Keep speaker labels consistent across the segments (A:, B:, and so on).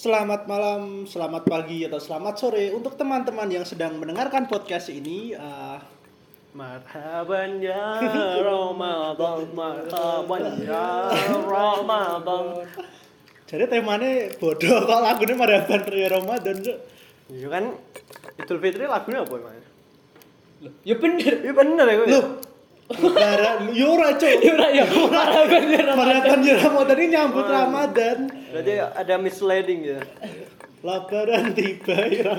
A: Selamat malam, selamat pagi, atau selamat sore untuk teman-teman yang sedang mendengarkan podcast ini. Uh,
B: Marhaban ya Ramadan, marhaban ya Ramadan.
A: jadi temanya bodoh kok lagunya marhaban ya Ramadan. Cuk.
B: Iya kan Idul Fitri lagunya apa emang?
C: Ya bener.
B: Iya bener ya gue.
A: Loh, Lebaran, yo ora cuk.
C: Ya ora ya. Marhaban ya Ramadan.
A: Marhaban ya Ramadan ini nyambut Ramadan.
B: Berarti ada misleading ya.
A: Lebaran tiba, ya.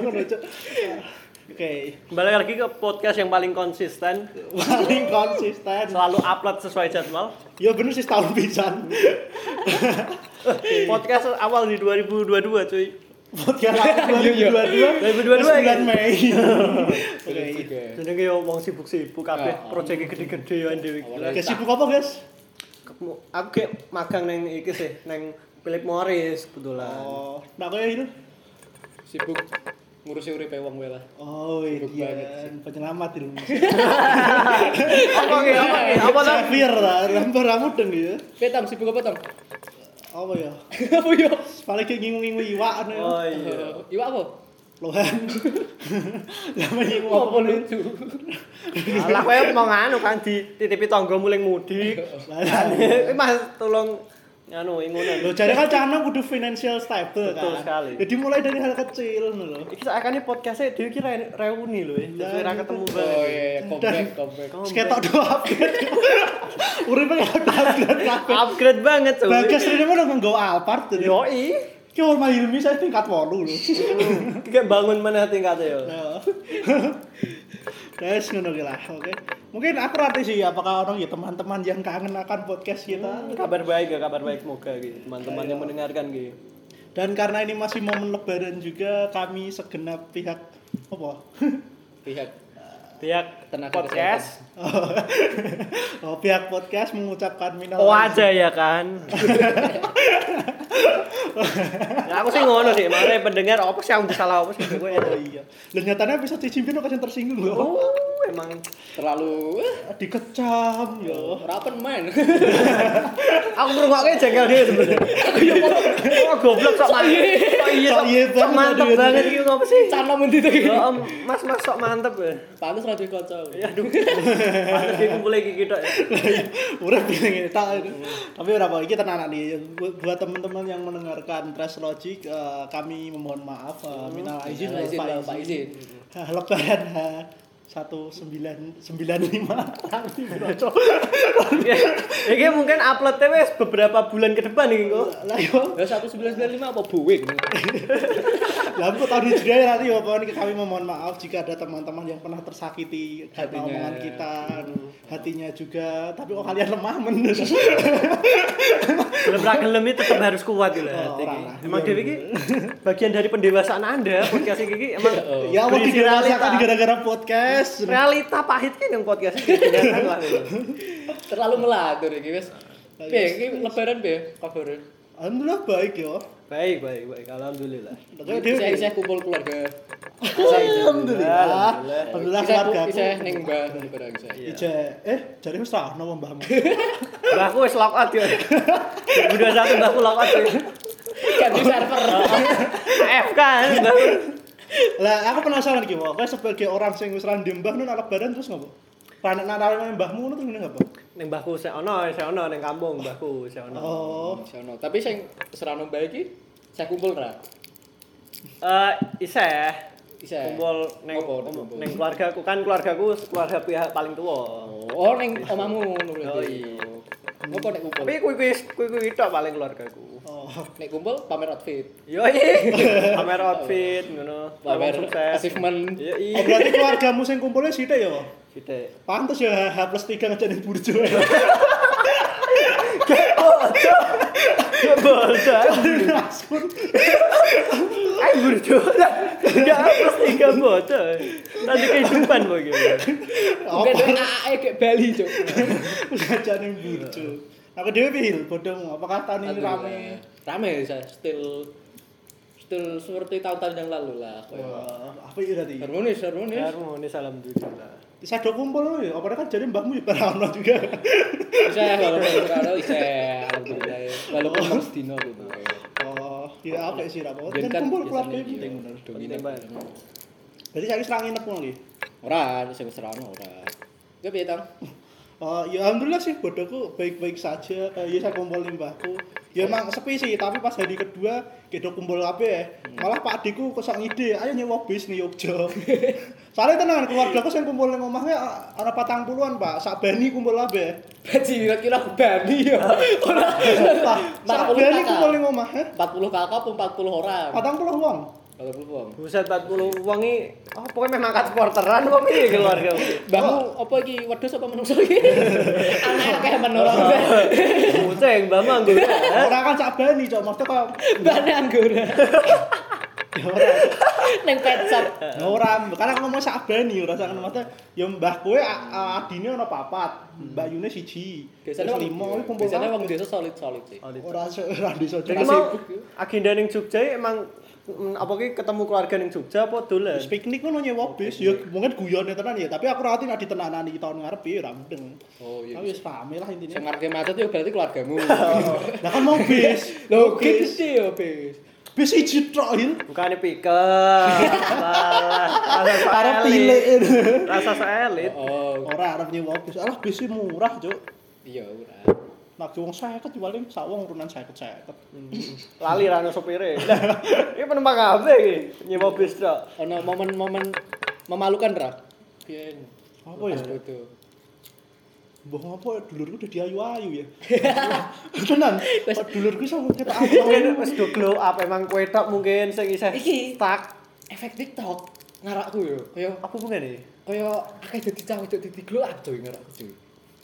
A: Oke,
B: Kembali lagi ke podcast yang paling konsisten,
A: paling konsisten.
B: selalu upload sesuai jadwal.
A: Ya bener sih setahun pisan.
B: Podcast awal di 2022 cuy.
A: Podcast aku 2022
B: 2022
A: bulan
B: ya?
A: Mei. Oke.
B: Jenenge yo wong sibuk-sibuk kabeh,
C: Ah, ah.
B: proyek gede-gede yo dhewe.
A: Sibuk apa, guys?
B: Aku kayak magang neng iki sih, neng Philip Morris kebetulan.
A: Oh, nah kayak itu.
C: Sibuk ngurusi uripe wong wae lah.
A: Oh,
C: Sibuk
A: iya,
C: banget
A: penyelamat itu.
B: Apa ki? Apa ki? Apa tuh?
A: Xavier lah, gambar kamu deng ya.
C: Petam sibuk apa tam?
A: Apa ya?
C: Apa yo?
A: Paling kayak ngingu-ngingu iwak anu ya.
B: Oh iya.
C: Iwak apa?
A: Lohan. Lama ngingu
C: Apa lucu?
B: Alah kowe mau nganu kan dititipi tangga muling mudik. Eh, Mas tolong nganu ingunan.
A: Lo jadi kan cana kudu financial stable
B: Betul
A: kan.
B: sekali.
A: Jadi mulai dari hal kecil ngono lho.
B: Iki sakane podcastnya dhewe ki re- reuni lho ya. Terus ora ketemu
C: Oh
B: banget.
C: iya, iya, comeback, comeback.
A: Terus ketok doa upgrade. Uripnya ketok upgrade kabeh.
B: Upgrade banget cuy.
A: Bagas ini udah nggawa Alphard. jadi.
B: Yoi.
A: Ki Orma Hilmi saya tingkat 8 lho.
B: Kayak bangun mana tingkatnya yo.
A: Guys, ngono ki lah, oke. Mungkin aku rati sih apakah orang ya teman-teman yang kangen akan podcast kita.
B: Kabar baik ya, kabar baik semoga gitu. Teman-teman yang mendengarkan gitu.
A: Dan karena ini masih momen lebaran juga, kami segenap pihak apa?
C: Pihak
B: Pihak
C: Tenaga
B: podcast.
A: oh, pihak podcast mengucapkan minal
B: Oh aja ya kan. ya aku sih ngono sih, makanya pendengar apa sih yang salah apa sih gue
A: Oh iya. Lah nyatanya bisa dicimpin kok yang tersinggung loh.
B: Oh, emang
C: terlalu eh,
A: Dikecam ya.
C: rapen main.
B: aku ngrungokne jengkel dia sebenarnya. Aku yo goblok sok mantep. Sok iya
A: Sok iya banget,
B: mantep banget iki ngopo sih?
C: Cana men itu.
B: Ya Om, Mas Mas sok mantep ya.
C: Pantes ra duwe kanca.
B: Ya aduh. Pantes iki kumpul iki kita.
A: Udah bilang ini tak. Tapi udah apa iki tenan nih buat, teman-teman yang mendengarkan Trash Logic eh, kami memohon maaf eh, minal izin
C: Minal izin, Pak izin.
A: Lebaran satu sembilan sembilan lima nanti bro.
B: Iki mungkin uploadnya wes beberapa bulan ke depan iki kok.
A: Lah yo,
C: Ya 1995 apa Boeing?
A: lah aku tahu di juga nanti ya pokoknya kami memohon maaf jika ada teman-teman yang pernah tersakiti karena
C: Hatinya.
A: omongan kita, hatinya juga. Tapi kok kalian lemah men.
B: Gelem ra gelem itu tetap harus kuat gitu.
A: Oh,
B: iki. Emang
A: Iya,
B: Dewi iki bagian dari pendewasaan Anda podcast iki emang
A: ya Allah
B: berisi
A: dirasakan gara-gara podcast.
B: realita pahit kan yang podcast lah gitu.
C: Terlalu melatur iki wis. Piye iki lebaran piye kabare?
A: Alhamdulillah baik ya.
B: Baik baik baik alhamdulillah
C: Saya saya kumpul keluarga.
A: Alhamdulillah.
B: Alhamdulillah.
A: Keluarga
C: saya ning Mbah barang saya.
A: Ije, eh jadi wis ra ono mbahmu.
B: mbahku wis lock out ya 2021 mbahku lock out ya
C: Ganti server.
B: AFK kan mbahku
A: Lah aku penasaran iki. Kowe sebagai orang sing wis ra mbah nun lebaran terus ngopo? Ranek narik mbahmu ngono terus ngene ngopo?
B: ning mbahku sik ono sik ono ning kampung mbahku sik ono
A: Oh,
C: Sono. Tapi sing serano Mbah iki saya kumpul ra.
B: eh isih
C: Isih.
B: kumpul ning
C: Apa, kumpul?
B: ning keluargaku kan keluargaku keluarga pihak paling tua
C: Oh, ning omamu ngono
B: Oh, iya.
C: Ngopo nek kumpul?
B: tapi kuwi kuwi kuwi kuwi tok paling keluargaku
A: oh.
C: Nek kumpul pamer outfit.
B: yo iya kamera outfit ngono
C: Pamer achievement.
B: yo
A: Oh,
B: iya
A: berarti keluargamu sing kumpulnya sithik ya?
B: Sithik
A: Pantes ya H plus 3 ngejane burjo.
B: Ya Ya tiga bodoh. Nanti kehidupan gitu.
C: Kayak Bali.
A: Aku bodong apa rame.
C: Rame saya still still seperti tahun-tahun yang lalu lah.
A: Apa itu tadi?
C: Harmonis, harmonis.
B: Harmonis alhamdulillah.
A: Bisa kumpul ya, kan jadi mbahmu ya ono juga.
C: Bisa walaupun ora. Walaupun harus dino gitu.
A: Oh, Ya oke sih ra apa.
C: Ben
A: Kan kumpul keluarga
C: iya,
A: penting bener.
B: Penting,
A: Jadi saya serang nginep lagi.
C: Ora, sing serana ora. Gue piye, Tang?
A: Oh, ya alhamdulillah sih bodohku baik-baik saja. Eh, ya saya kumpul limbahku. Ya emang sepi sih, tapi pas hari kedua kita kumpul kabeh. Malah Pak Adikku kok ngide, ayo nyewa bis nih Yogyo. Soalnya tenan keluarga aku sing kumpul ning omahnya ana patang puluhan, Pak. Sak bani kumpul kabeh.
C: Gaji kira-kira bani ya.
A: Sak bani kumpul omah, eh.
C: 40 kakak apa 40 orang?
A: Patang puluh wong.
C: 40 wong.
B: Buset 40 wong iki oh pokoknya memang kat supporteran apa piye keluarga.
C: Mbahmu apa iki wedhus apa menungso iki? Anak akeh menolong.
B: Buceng mbak manggo.
A: Ora kan sak bani, Cok. Maksudnya kok
C: Bane anggora.
A: ya ora.
C: Ning pet shop.
A: Ya ora, karena aku ngomong sak bani ora sak maksudnya ya mbah kowe adine ana papat, Mbak Yune siji. Lima kuwi kumpul.
C: Biasanya wong desa solid-solid sih.
A: ora ora desa
B: agenda ning Jogja emang apa ki ketemu keluarga ning Jogja apa dolan?
A: Terus piknik ngono nyewa bis, ya mungkin guyone tenan ya, tapi aku ngerti nek ditenanani tahun ngarep ya ora mudeng.
C: Oh iya.
A: Tapi wis rame lah
C: Sing
A: intinya.
C: ngarep macet ya berarti keluargamu.
A: Lah kan mau bis.
C: Lho, gede ya, Bis.
A: Bis siji tok il.
B: Bukannya piket. Rasa
A: Arep tilik.
B: Rasa elit.
C: Oh,
A: Ora arep nyewa bis. Alah bis murah, Cuk.
C: iya ora.
A: Nak wong 50 paling sak wong urunan 50 50.
B: Lali ra ono sopire. Iki penumpang kabeh iki nyewa bis tok.
C: Ono momen-momen memalukan ra? Piye?
A: Apa ya?
C: Foto.
A: Mbah apa dulurku udah diayu-ayu ya. Tenan. Dulurku iso ketok ayu.
B: Mungkin wis do glow up emang kowe tok mungkin sing isih stuck.
C: Efek TikTok ngarakku yo. Kaya
B: Apa mungkin iki?
C: kaya akeh dadi cah wedok dadi glow up coy ngarakku coy.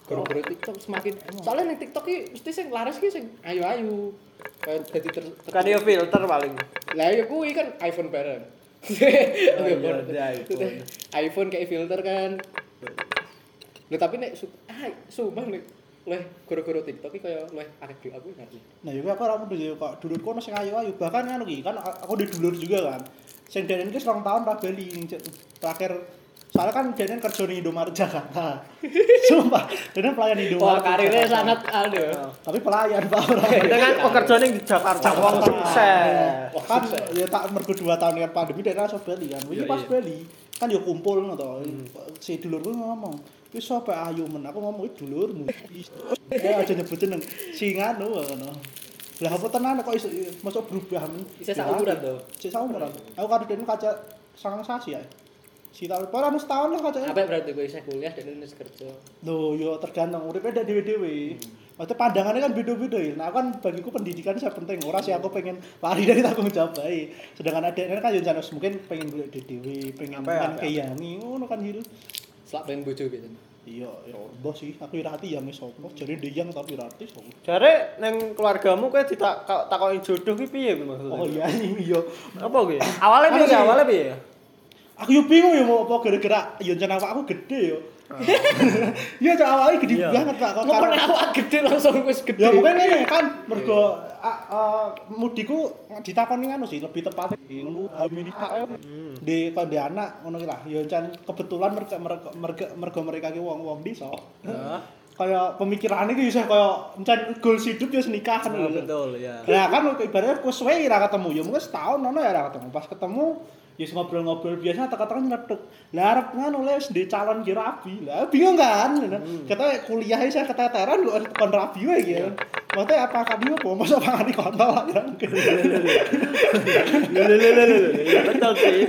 C: Gara-gara TikTok semakin soalnya ning TikTok ki mesti sing laris ki sing ayu-ayu. Kaya dadi ter, ter-
B: Kan yo filter paling.
C: Lah ya kuwi kan iPhone bareng.
B: Oh, iya, ada iPhone.
C: iPhone kayak filter kan. Lho tapi nek su ah sumpah nek leh gara-gara TikTok iki kaya leh akeh aku ngerti.
A: Nah, ya aku ora ya kok dulurku ono sing ayu-ayu. Bahkan anu ki kan aku di dulur juga kan. Sing denen ki selama tahun ra bali terakhir soalnya kan denen kerja di Indomaret Jakarta. Sumpah, denen pelayan
C: Wah,
A: Indomaret.
C: karirnya
A: Jakarta.
C: sangat anu. ya.
A: tapi pelayan Pak.
B: Dengan pekerjaan yang di Jakarta sukses.
C: Wah,
A: kan
C: sukses.
A: ya tak mergo 2 tahun kan pandemi denen langsung bali kan. Iki
B: Iya,
A: pas
B: iya.
A: bali kan ya kumpul to. Si dulurku ngomong, "Wis sapa ayu men?" Aku ngomong, "Iki dulurmu." Eh aja nyebut jeneng. Si nganu ngono. Lah apa tenan kok iso masuk berubah men?
C: Bisa saumuran to.
A: Cek saumuran. Aku karo dene kaca sangang sasi ya. Si tahun ora anu setahun lah kaca.
C: Apa berarti gue isih kuliah dan wis kerja.
A: Loh, yo tergantung uripe ndak dhewe-dhewe. Maksudnya pandangannya kan beda-beda ya. Nah, kan bagiku pendidikan saya penting. Ora sih aku pengen lari dari tanggung jawab bae. Sedangkan adeknya kan yo janos mungkin pengen golek dhewe, pengen
B: Apa ya,
A: kan keyangi ngono kan hil.
C: Selak pengen bojo biasanya.
A: Iya, ya bos sih. Aku ora ati yang sopo. Jadi deyang tapi ora ati sopo.
B: Jare neng keluargamu kowe ditak takoki jodoh ki piye maksudnya?
A: Oh iya iya.
B: Apa kuwi? Awalnya piye?
A: sih-
B: Awalnya piye?
A: Aku yo bingung ya mau apa gara-gara yo jan awakku gede yo. Iya, cak awake gede
B: Iya.
A: banget, Pak.
C: Ngopo
A: karo-
C: awak gede langsung wis gede.
A: Ya mungkin ini kan mergo mudiku ditakoni anu sih lebih tepat ngono hamil di kon di anak ngono ki lah jan kebetulan mereka mereka mereka mergo mereka ki wong-wong desa.
B: Heeh.
A: Kaya pemikirannya ki isih kaya encen goals hidup ya nikah kan
B: Oh,
A: lho.
B: betul ya.
A: Lah kan ibaratnya ku suwe ra ketemu ya mungkin setahun ono ya ra ketemu. Pas ketemu ya ngobrol-ngobrol biasa tekan-tekan nyeletuk. Lah arep ngono le wis di calon ki rabi. Lah bingung kan. Kata kuliah saya keteteran kok kon rabi wae iki. Maksudnya apa kan dia apa masa pangani kontol lah kan.
B: Iya betul sih.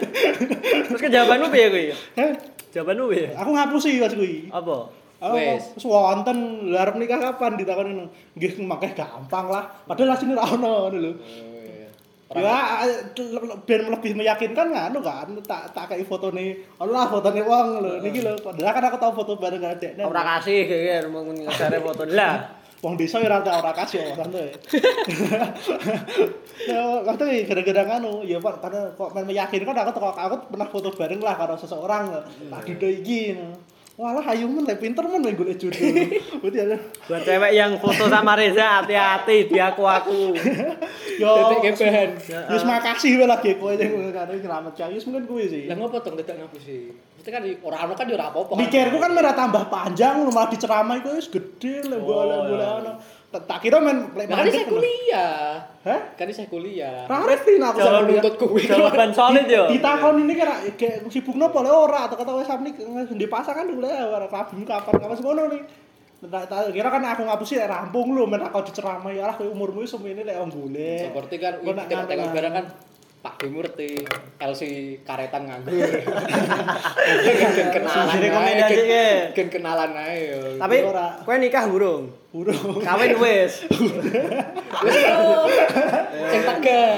B: Terus ke jawabanmu piye kuwi?
A: Heh,
B: Jawabanmu piye?
A: Aku ngapusi pas kuwi.
B: Apa?
A: Aku
C: Wes.
A: wonten arep nikah kapan ditakoni ngono. Nggih makeh gampang lah. Padahal asline ra ono ngono lho.
C: Oh, iya.
A: Ya, biar lebih meyakinkan nganu kan, tak tak kayak foto nih, Allah foto nih wong lho, niki lho, padahal kan aku tahu foto bareng karo dekne.
B: Ora kasih kayak mau ngesare foto lah.
A: Wong desa ya ora ora kasih oh santai. Ya, waktu gara-gara nganu, ya Pak, karena kok meyakinkan aku aku pernah foto bareng lah karo seseorang. Tak dudo iki. Walah ayu men le pinter men le golek jodoh. Berarti ada
B: Buat cewek yang foto sama Reza hati-hati dia aku aku.
A: yo
C: Titik kebahan.
A: Wis makasih wae lagi kowe sing ngono nyelamet cah. Wis mungkin kuwi sih.
C: Lah ngopo dong tidak ngapusi? Mesti kan ora ono kan ya ora apa-apa. kan.
A: Mikirku kan merah tambah panjang, lu malah diceramai kok wis gede lah
B: Oh,
A: bola bola
B: iya.
A: ono. Tak- kira men
C: Nah, kan saya
A: mandek ngono.
C: kuliah.
A: Hah?
C: Kan saya kuliah.
A: Ra ngerti nah aku sampe
C: Nuntut kuwi.
B: Jawaban solid yo.
A: ditakon ini kira kayak sibuk nopo le ora atau kata wes di pasangan dulu ya ora rabimu kapan kapan ngono nih Tak tak kira kan aku ngapusi lek rampung lu men aku diceramai alah kowe umurmu semene lek onggone.
C: Seperti kan
A: nak
C: tengok-tengok barang kan Pak Demurti, LC karetan nganggur. Gen kenalan. Ae,
B: rekomendasi.
C: Gen kenalan ae yo.
B: Tapi kowe nikah burung?
A: Burung.
B: Kawin wis.
C: Wis. Sing tegas.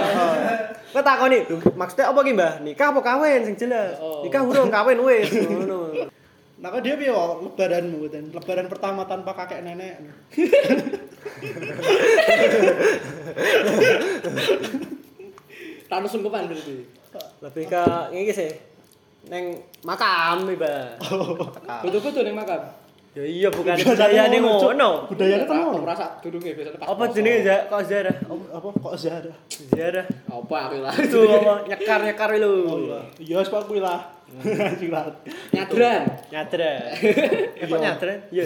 B: Kowe takoni, "Lho, maksudnya apa ki, Mbah? Nikah apa kawin sing jelas?
C: Oh.
B: Nikah burung, kawin wis. Ngono.
A: Nah kok dia piye kok lebaranmu dan lebaran pertama tanpa kakek nenek.
C: Tanu sungkepan berarti.
B: Lebih ke iki sih. Neng makam Mbah.
C: Betul-betul ning makam.
B: Ya iya bukan
A: Budayane
B: budayane
A: ngono,
B: ngono.
A: Budayane kan ngono.
C: merasa durunge biasanya pas.
B: Apa jenenge ja kok ziarah?
A: Apa apa kok Zara?
B: Ziarah.
C: Apa aku lah.
B: Itu apa nyekar-nyekar lho.
A: Oh iya. Iya wis kok kuwi lah. Anjing lah.
C: Nyadran.
B: Nyadra. Eh, Kok nyadra? Iya.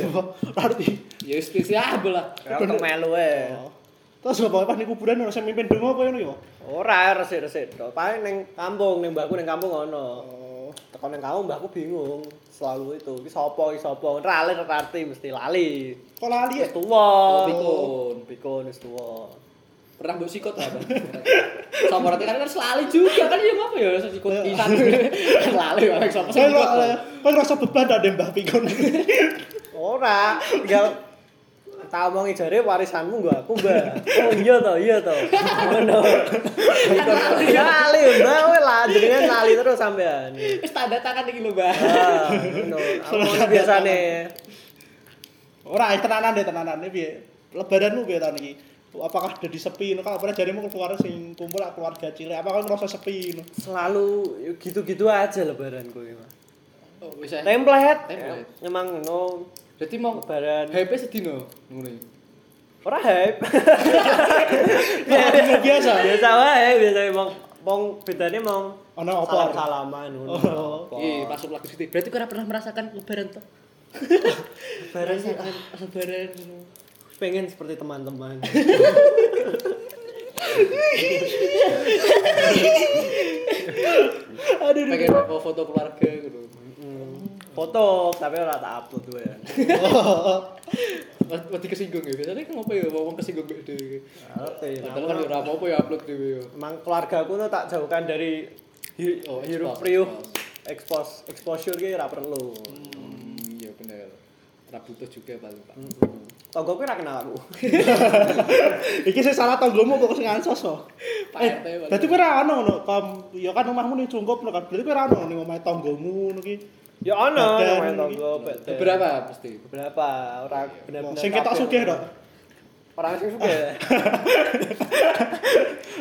A: Berarti
C: Ya wis spesial lah.
B: Ya kok melu wae.
A: Terus apa pas ning kuburan ora sing mimpin donga apa ngono ya?
B: Ora resik-resik. tok. Paling ning kampung, ning mbahku ning kampung ono.
A: Oh.
B: Tekan ning kampung mbahku bingung. Selalu itu, iki sapa iki sapa? Ora lali ora arti mesti lali.
A: Kok lali ya?
B: Wis tuwa.
C: Oh, pikun.
B: Pikun wis tuwa.
C: Pernah mbok sikot apa? Sama berarti kan kan selali juga kan ya apa ya sikot pisan. Lali wae sapa sing sikot.
A: kok rasa beban ada Mbah Pikun.
B: Ora, tinggal tak omongi jare warisanmu nggo aku, Mbak. Oh iya to, iya to. Ngono. Ya lali, Mbak, kowe lah jenengan lali terus sampean.
C: Wis tanda tangan iki lho, Mbak.
B: Ah, ngono. Aku biasane.
A: Ora eh, tenanan deh tenanan piye? Lebaranmu piye tahun iki? Apakah jadi sepi? Kalau pernah jarimu keluarga sing kumpul keluarga cilik, apakah ngerasa sepi?
B: Selalu gitu-gitu aja lebaranku iki, Mas.
C: Oh, wis ae.
B: Template.
C: Template.
B: Emang ngono
C: Dadi mau
B: lebaran.
C: HP sedino ngono iki.
B: Ora hype.
A: Biasa biasa.
B: Biasa wae, biasa emang wong bedane mong
A: Ono apa?
B: salam-salaman ngono.
C: Iya, masuk lagu situ. Berarti kau pernah merasakan lebaran toh?
B: Lebaran sih
C: Merasakan lebaran
B: pengen seperti teman-teman.
A: Aduh.
C: Pengen foto keluarga gitu.
B: Foto tapi ora tak upload wae.
C: Mati kesinggung ya. Biasanya kan apa ya ngomong kesinggung dhewe.
B: Ngerti.
C: Padahal kan ya ora apa-apa ya upload dhewe ya.
B: Emang keluarga aku tuh tak jauhkan dari
C: Oh,
B: hiruk
C: expose,
B: priuh expose exposure ki ora perlu.
C: Hmm, iya bener. Ora butuh juga paling Pak.
B: Tonggoku ora kenal aku.
A: Iki sing salah tanggomu kok sing ansos kok. Eh, berarti kowe ora ono ngono, ya kan omahmu ning Cungkup lho kan. Berarti kowe ora ono ning omahe tanggomu ngono ki.
B: Ya ono
A: Badan
B: main
A: iki.
B: tonggo bete.
C: Beberapa pasti.
B: Beberapa ora benar-benar.
A: Sing ketok sugih tok.
B: Orang sing sugih.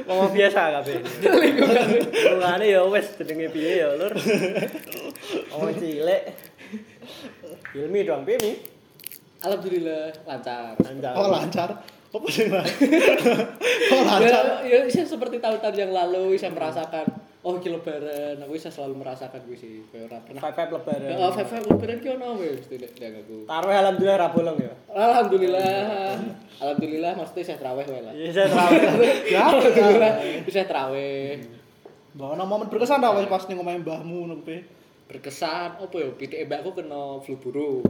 B: Ngomong biasa kabeh. Lingkungannya ya wis jenenge piye ya, Lur. Ngomong cilik. Ilmi dong, piye Mi?
C: Alhamdulillah lancar.
B: Lancar.
A: Oh lancar. Apa sing lah? Oh lancar.
C: Ya, ya saya seperti tahun-tahun yang lalu saya merasakan oh iki lebaran, aku bisa selalu merasakan gue sih. Kayak ora pernah.
B: Five lebaran.
C: Ya, oh, five five lebaran ki ono wis nek nek aku.
B: Taruh alhamdulillah ra bolong ya.
C: Alhamdulillah. Alhamdulillah maksudnya saya terawih wae lah.
B: Iya saya tahu.
A: Ya,
C: Alhamdulillah bisa terawih.
A: Mbak ono momen berkesan ta wis pas ning omahe mbahmu ngono.
C: Berkesan apa ya pitik mbakku kena flu burung.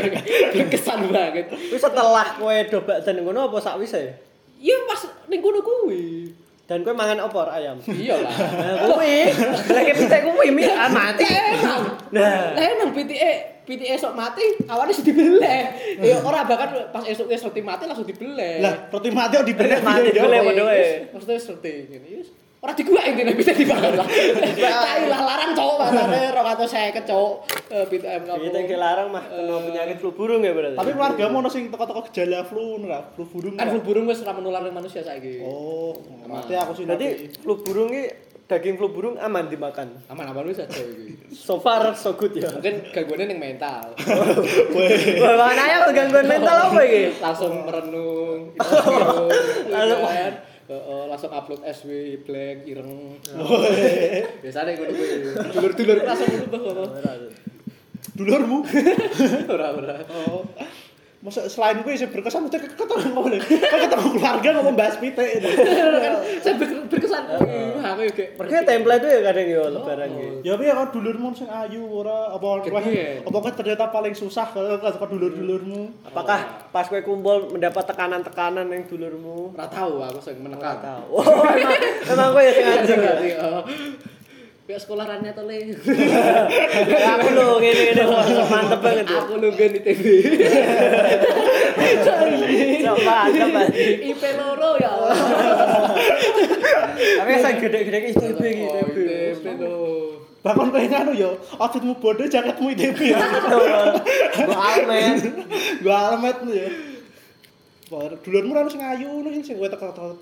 C: berkesan banget.
B: Wis setelah kowe do bakdan ngono apa sakwise?
C: Iya pas ning kono kuwi.
B: Dan kowe mangan opor ayam.
C: Iyalah.
B: Nah, kuwi, lagi pitik kuwi mi ah, mati.
C: Emang.
B: Nah.
C: Lah emang pitike pitike esok mati, awalnya sudah dibeleh. Ya ora bahkan pas esok wis roti mati langsung dibeleh.
A: Lah, roti mati kok dibeleh
B: Mati
A: piye,
B: dibeleh.
A: Yo?
B: padha wae.
C: Maksudnya wis roti ngene. Ora digua intine bisa dibangun lah. Tai lah larang cowok pasane 250 cowok. Eh pitik em kamu.
B: Pitik dilarang mah kena penyakit flu burung ya berarti.
A: Tapi keluargamu ono sing teko-teko gejala flu ngono ra? Flu burung.
C: kan
A: ora?
C: flu burung wis ora menular ning manusia saiki.
A: Oh, mati aku sih.
B: Berarti flu burung ini daging flu burung aman dimakan.
C: Aman-aman wis aja iki.
B: So far so good ya.
C: Mungkin gangguannya ning mental.
B: Wah, makanya gangguan mental apa iki?
C: langsung merenung, gitu,
B: Lalu,
C: Heeh, langsung upload SW blank ireng. Biasanya ngono kuwi. Dulur-dulur langsung ngono bah apa.
A: dulurmu.
C: Ora ora.
A: Oh. Masa selain gue sih berkesan mesti ketemu ngomong Kok ketemu keluarga ngomong bahas pitik itu.
C: Saya ber- berkesan. Wah, aku kayak
B: Pergi template itu ya kadang yo lebaran gitu.
A: Ya piye kok dulurmu sing ayu ora apa apa kan ternyata paling susah kalau kok dulur-dulurmu.
B: Apakah pas kowe kumpul mendapat tekanan-tekanan yang dulurmu?
C: ora tahu aku sing
B: Ora
C: menekan.
B: tahu. Oh, emang emang kowe ya sing anjing ya.
C: Berarti, oh. Kayak sekolah rannya tuh le.
B: Ya, Aku lho ngene-ngene mantep banget ya.
C: Aku lu di TV.
B: Mantep anjing.
C: IP loro ya Allah.
B: Tapi saya gede-gede ke ITB iki,
C: Oh,
B: ITB.
C: ITB lo.
A: Bahkan kowe nganu ya, outfitmu bodoh jaketmu ITB ya.
B: Mbok almen.
A: Gua alamat ya. Dulurmu ora sing ayu ngono sing kowe teko-teko.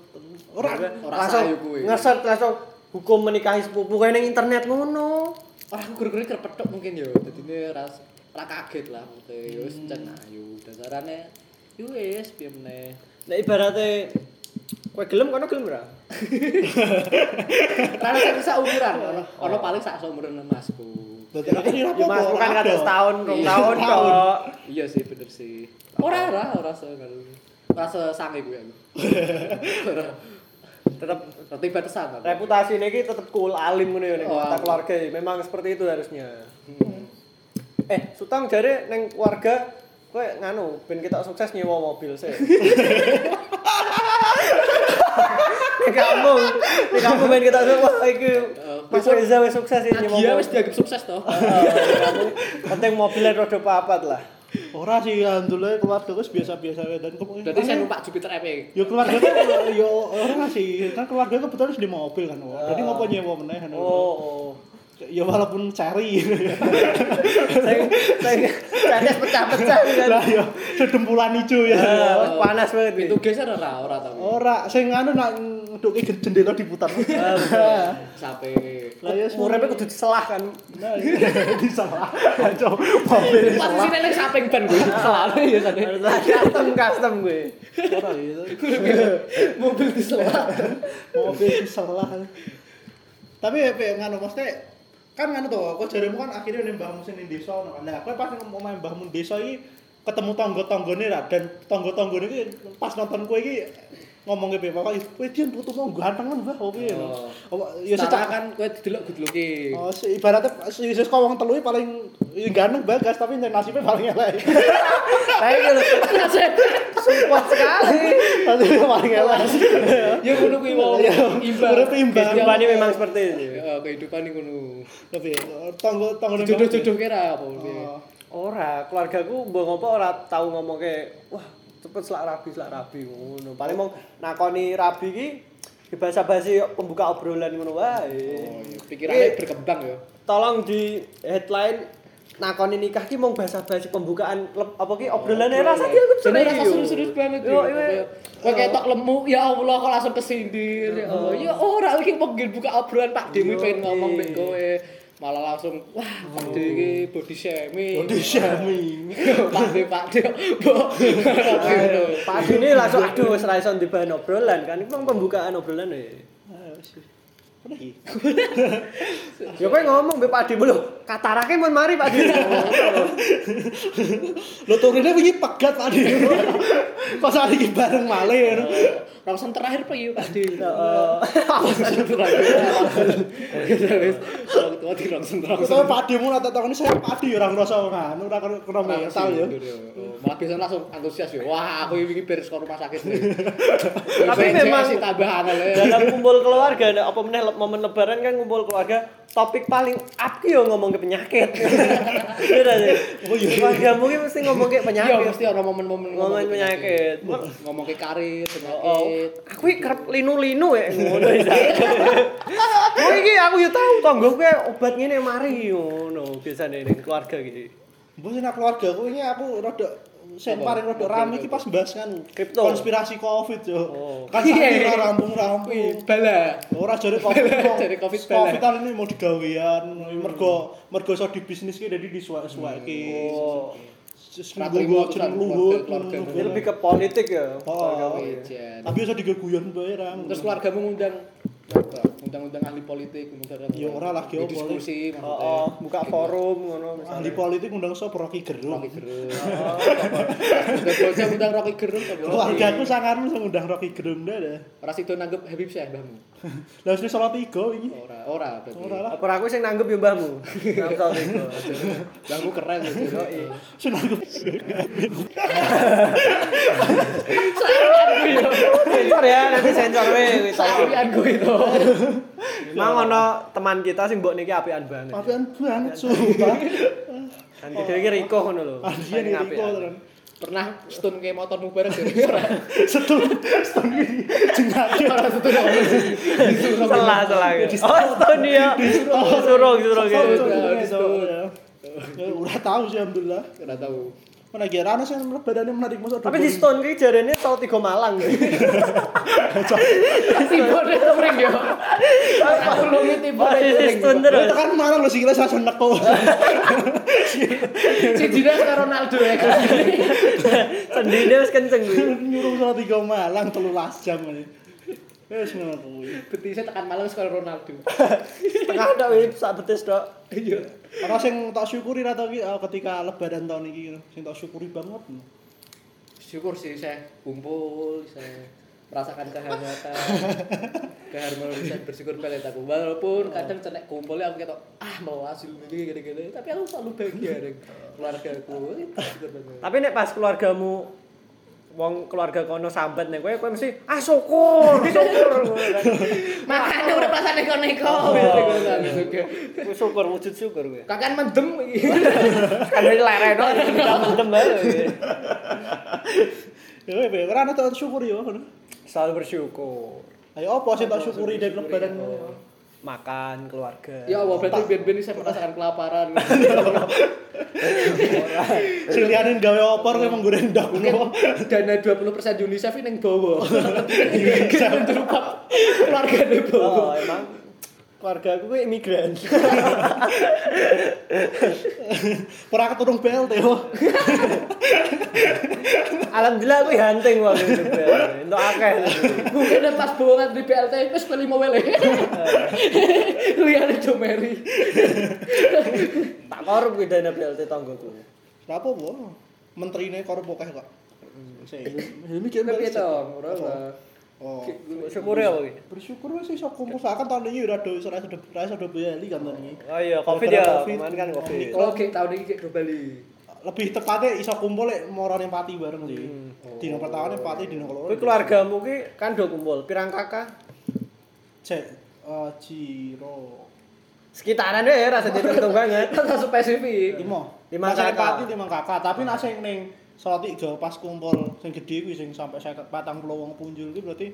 A: Ora
B: langsung ngeset langsung hukum menikahi sepupu kayak ning internet ngono.
C: Ora aku guru-guru kerpetok mungkin yo. Dadine ras ora kaget lah mute yo wis cen ayu. Dasarane yo wis piye meneh.
B: Nek ibaratnya kowe gelem kono gelem ora?
C: Karena saya bisa umuran, ono ono paling sak seumuran masku.
A: Dadi aku
B: Mas bukan kata setahun, rong
A: Iya,
B: tahun kok.
C: Iya sih bener sih. Ora ora ora se ora sesange gue aku.
B: Tetep
C: Roti batasan
B: reputasi ini tetep cool alim ngono ya
C: Oh, alim.
B: keluarga. Memang seperti itu harusnya.
C: Hmm.
B: Eh, Sutang jare neng keluarga kowe nganu ben kita sukses nyewa mobil sih. Kamu, kamu ben kita sukses wah iki Mas Reza wis sukses ini nyewa mobil.
C: wis dianggap sukses toh.
B: Heeh, kamu penting mobilnya roda papat lah.
A: Ora sih alhamdulillah keluarga gue biasa-biasa wae dan kok.
C: Berarti saya numpak Jupiter EP.
A: Yo keluarga kan yo ora sih, kan keluarga kebetulan di mobil kan. Jadi ngopo nyewa meneh.
B: Oh, oh.
A: Ya walaupun cari.
B: Saya saya cadas pecah-pecah kan.
A: Lah yo sedempulan ijo ya.
B: Ah, panas banget itu.
C: geser ora ora tau.
A: Ora, sing anu nak nduki jendela diputar.
C: Sampai
A: Lah ya
B: Murepe kudu diselah kan.
A: Nah, di salah. Kacau mobil.
C: Posisi nek samping ban gue. Selalu ya tadi.
B: Custom custom gue.
A: Ora itu.
C: Mobil di sebelah.
A: Mobil di salah. Tapi ya nganu maksudnya kan nganu to, kok jaremu kan akhirnya ning mbahmu sing ning desa ngono kan. Lah kowe pas mau main mbahmu desa iki ketemu tangga-tanggane ra dan tangga-tanggane iki pas nonton kowe iki ngomong ke bapak, kowe putu mau ganteng kan mbah opo ya.
C: Oh.
A: Ya secak
C: kan kowe didelok gudluki.
A: Oh, si- ibaratnya si Yesus kok wong telu paling ya ganteng bagas tapi nasibnya paling elek.
B: Kayak gitu. Support sekali.
A: Nasibnya paling elek.
C: Ya ngono kuwi wong
A: Ya,
C: imbang.
A: urip imbang.
B: Kehidupan ini memang seperti itu.
C: Ya kehidupan iki ngono.
A: Tapi tangga tangga
C: Jodoh-jodoh kira apa piye?
A: Oh.
B: Ora, keluargaku mbok ngopo ora tau ngomong ke wah cepet selak rabi selak rabi ngono. Paling mau nakoni rabi ki di basa-basi pembuka obrolan ngono wae.
C: Oh, iya. Pikirannya
B: Ki,
C: berkembang ya.
B: Tolong di headline nakoni nikah ki mau basa-basi pembukaan apa ki obrolannya rasa ki aku seneng
C: rasa
B: yo.
C: serius-serius banget
B: Yo.
C: Kok ketok lemu, ya Allah kok langsung kesindir. Ya Allah, ya ora iki pengen buka obrolan Pak Demi pengen ngomong mek kowe. Malah langsung wah Pak Demi iki body shaming.
A: Body shaming.
C: Pak Demi Pak. Mbok. Ngono.
B: Pak Adi ini langsung aduh wis ra iso di bahan obrolan kan. Itu pembukaan obrolan ya. Ya kowe ngomong mbek Pak lho, katarake mun mari Pak Adi.
A: Lo turunnya wingi pegat tadi. Pas hari iki bareng malih.
C: Rongsen terakhir Pak Yu Pak terakhir. Rongsen
A: Terus
C: rongsen.
A: Pak Demu nak takoni saya Pak Di ora ngrasa nganu ora kena mental ya.
C: Malah biasanya langsung antusias ya. Wah, aku ini beres ke rumah sakit.
B: Tapi memang-
C: sih ya.
B: Dalam kumpul keluarga, apa meneh momen lebaran kan kumpul keluarga, topik paling up yo ngomong ke penyakit. Iya dah, sih.
A: Oh, iya.
B: Keluarga mungkin mesti ngomong ke
C: Iya,
B: penyakit.
C: mesti ada momen-momen
B: Ngomong penyakit.
C: Ngomong ke karir,
B: Oh,
C: penyakit.
B: aku iki kerep linu-linu ya ngono isa. Oh iki aku yo tahu tanggo kowe obat ngene mari ngono biasane ning keluarga iki.
A: Mbok keluarga aku ini aku rada sing paling rada rame iki pas bahas kan
B: Kripto.
A: konspirasi Covid yo.
B: Oh.
A: Kan
C: Iya.
A: saiki ora rampung-rampung.
C: Wih, bala.
A: Ora jare Covid.
C: Jare Covid bala.
A: Covid ini mau digawean, mergo mergo iso di bisnis ki jadi disuwek-suweki.
B: Oh.
A: Seminggu jeneng luhut.
C: Keluarga,
B: Ini lebih ke politik ya.
A: Oh,
B: keluarga.
A: Tapi iso digeguyon bae ra.
C: Terus keluargamu ngundang apa, undang-undang ahli politik, undang-undang
A: Ya ora lah, geopolitik.
C: diskusi
B: Oh, oh, buka forum ngono
A: Ahli politik undang sapa Rocky Gerung.
C: Rocky Gerung. Gak undang Rocky Gerung
A: Keluarga aku sangarmu sing undang Rocky Gerung dah.
C: Ora sido nanggep Habib Syekh mbahmu.
A: Lah wis salah tiga iki.
C: Ora, ora berarti.
A: Ora lah.
B: Apa aku sing nanggep ya mbahmu?
C: Mbahmu keren ya.
B: Yoi.
A: Senang aku.
B: Sensor ya, nanti sensor we.
C: Sakian gue itu.
B: Memang ono teman kita sing mbok niki apian banget.
A: Apian banget sumpah.
B: Kan kita iki Riko ngono lho. Apian.
A: kok tenan.
C: Pernah stun ke motor bareng jadi ora.
A: Setun setun iki jengake.
C: Ora stun.
B: Salah salah. Oh, Stone ya. Disuruh disuruh gitu.
A: Udah tahu sih alhamdulillah.
C: Ora tahu.
A: Mana kira ana sing badannya menarik masuk
B: Tapi di Stone ki jarene tau tiga Malang.
C: Tiba deh touring yo. Aku lu tiba deh
B: di Stone terus.
A: Itu kan malah lo sikile sasa neko.
C: Si Dina karo Ronaldo ya.
B: Sendine wis kenceng kuwi.
A: Nyuruh salah tiga malang 13 jam ini. Wes ngono kuwi.
C: Betisnya tekan malam sekali Ronaldo.
B: Tengah tok wis sak betis tok.
C: Iya.
A: Ana sing tak syukuri ra ki eh, ketika lebaran tahun iki ngono. Sing tak syukuri banget.
C: Syukur sih saya kumpul, saya merasakan kehangatan, keharmonisan bersyukur pada aku. Walaupun kadang cenek kumpulnya aku ketok ah mau hasil ini gini-gini, tapi aku selalu bahagia dengan keluarga aku. Banget.
B: Tapi nek pas keluargamu wong keluarga kono sambat nek kowe kowe mesti ah syukur, syukur.
C: Makanya udah perasaan neko-neko.
B: Kowe syukur wujud syukur kowe.
C: Kakan mendem iki.
B: Kan wis lereno tidak mendem bae.
A: Ya wes ora ana tak syukuri yo.
B: Selalu bersyukur.
A: Ayo apa sing tak syukuri dari lebaran?
B: Makan keluarga.
C: Ya Allah, berarti ben-ben saya merasakan kelaparan.
A: Sing liyane gawe opor kowe menggoreng ndak ngono.
C: Dana 20% UNICEF ini yang bawa. Jangan berupa keluarga ini bawa.
B: Oh, emang keluarga aku kuwi imigran.
A: Ora keturung BLT yo.
B: Alhamdulillah aku hunting waktu itu. Untuk akeh.
C: Mungkin ada pas bawa di BLT, wis ke lima wele. Lihat itu Mary.
B: Tak korup kuwi dana BLT tanggoku.
A: Apa po? Menterine korup akeh kok. Sing ini ki
C: Tapi itu, ora
A: Oh.
B: Syukur ya kuwi.
A: Bersyukur wis iso kumpul kan tahun ini ora do iso ora iso ora iso do Bali kan tahun ini.
B: Oh iya, Covid ya. Kemarin kan Covid.
C: Oke, tahun ini kayak Bali.
A: Lebih tepatnya iso kumpul lek morone pati bareng sih.
B: Hmm.
A: Dino pertama pati dino keloro.
B: Kuwi keluargamu ki kan do kumpul. Pirang kakak?
A: Cek eh Ciro.
B: Sekitaran ya rasa dihitung banget.
C: Kan spesifik.
A: Lima.
B: Lima kakak.
A: pati lima kakak, tapi nek sing ning Salatiga pas kumpul sing gedhe kuwi sing sampai 50 40 wong punjul kuwi berarti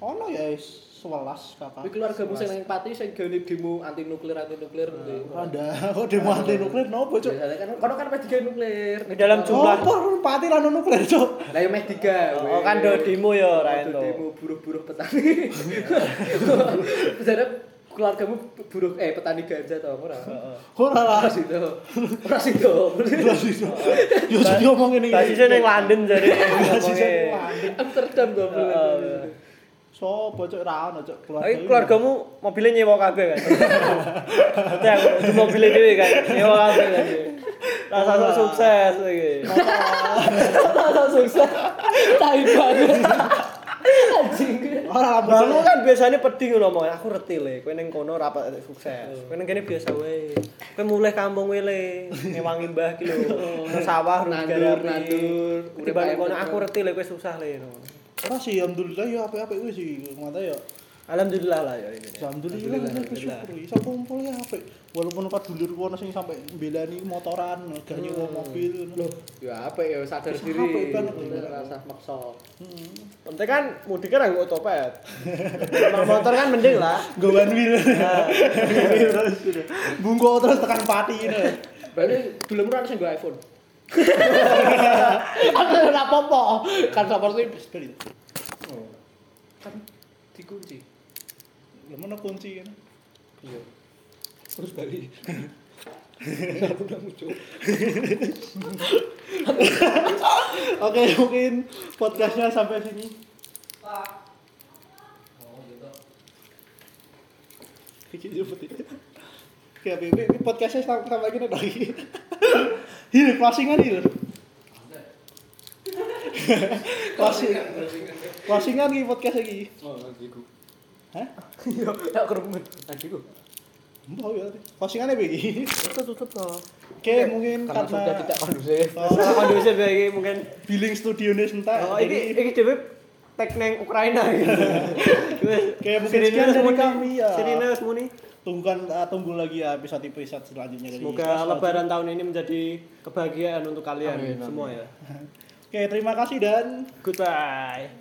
A: ono ya wis 11 kakak.
C: Tapi keluarga musim yang pati sing gawe demo anti nuklir anti nuklir gitu.
A: Anda kok demo anti nuklir nopo, Cuk?
C: Kan kono kan pas digawe nuklir.
B: Di dalam jumlah-
A: Apa pati lan nuklir, Cuk?
C: Lah yo meh tiga.
B: Oh kan do demo ya ora
C: Do
B: ento.
C: demo buruh-buruh petani. keluargamu buruh eh petani ganja tau ora?
A: Ora lah.
C: Situ. Ora situ.
A: Ora sih. Yo jadi ngomong ngene.
B: Basisnya ning London jadi
A: Basisnya ning. London.
C: Amsterdam goblok.
A: Sopo cuk ra ono cuk
B: Tapi keluargamu mobilnya nyewa kabeh kan. Aku itu mobilnya dhewe kan, nyewa kabeh kan. Rasa sok sukses iki.
C: Rasa sukses. Tai banget.
A: Ora
B: Mbahmu kan biasanya pedih ngono ngomong, aku reti le, kowe ning kono ora apa sukses. Kowe ning kene biasa wae. Kowe mulih kampung wae le, ngewangi mbah ki lho. Nang sawah
C: Nandur, nandur.
B: Urip bang kono aku reti le kowe susah le. ngono.
A: Ora sih alhamdulillah ya apik-apik kuwi sih. Mata ya
B: Alhamdulillah lah ya ini.
A: alhamdulillah ya bersyukur. Iso kumpul ya apik. Walaupun pas dulur kono sing sampai mbelani motoran, gak nyewa mobil. Loh,
C: Ya apa ya sadar diri.
A: apik banget.
C: Rasa maksa.
B: Penting kan mudik kan nggo otopet. Emang motor kan mending lah.
A: Gowan wheel.
B: Nah,
A: Terus sudah. Bungko terus tekan pati ini.
C: Berarti belum pernah sing nggo iPhone. Ada ora apa-apa. Kan seperti
A: Beli.
C: kan dikunci.
A: Mana kunci kan?
C: Iya. Terus balik. Aku udah muncul.
A: Oke, mungkin podcastnya sampai sini. Nyebut itu. Oke, Bi, podcastnya sampai sampai gini lagi. Ini closingan ini. Closing. Closingan iki podcast iki.
C: Oh, nantiku.
A: Hah?
B: Yo, tak kerumun. Nantiku.
A: Mbak ya. Closingannya begini.
B: Tutup tutup toh.
A: Oke, mungkin
C: Karena sudah
A: karena
C: tidak kondusif.
A: Oh,
B: kondusif ya iki mungkin.
A: billing studionya sentak.
B: Oh, ini ini dhewe tek neng Ukraina gitu.
A: Kayak mungkin sekian dari kami, ya.
B: Sirine muni.
A: tunggukan uh, tunggu lagi ya episode-episode selanjutnya dari
B: Semoga lebaran tahun ini menjadi kebahagiaan untuk kalian
C: Amin, amin.
B: semua ya.
A: Oke, terima kasih dan
B: Goodbye.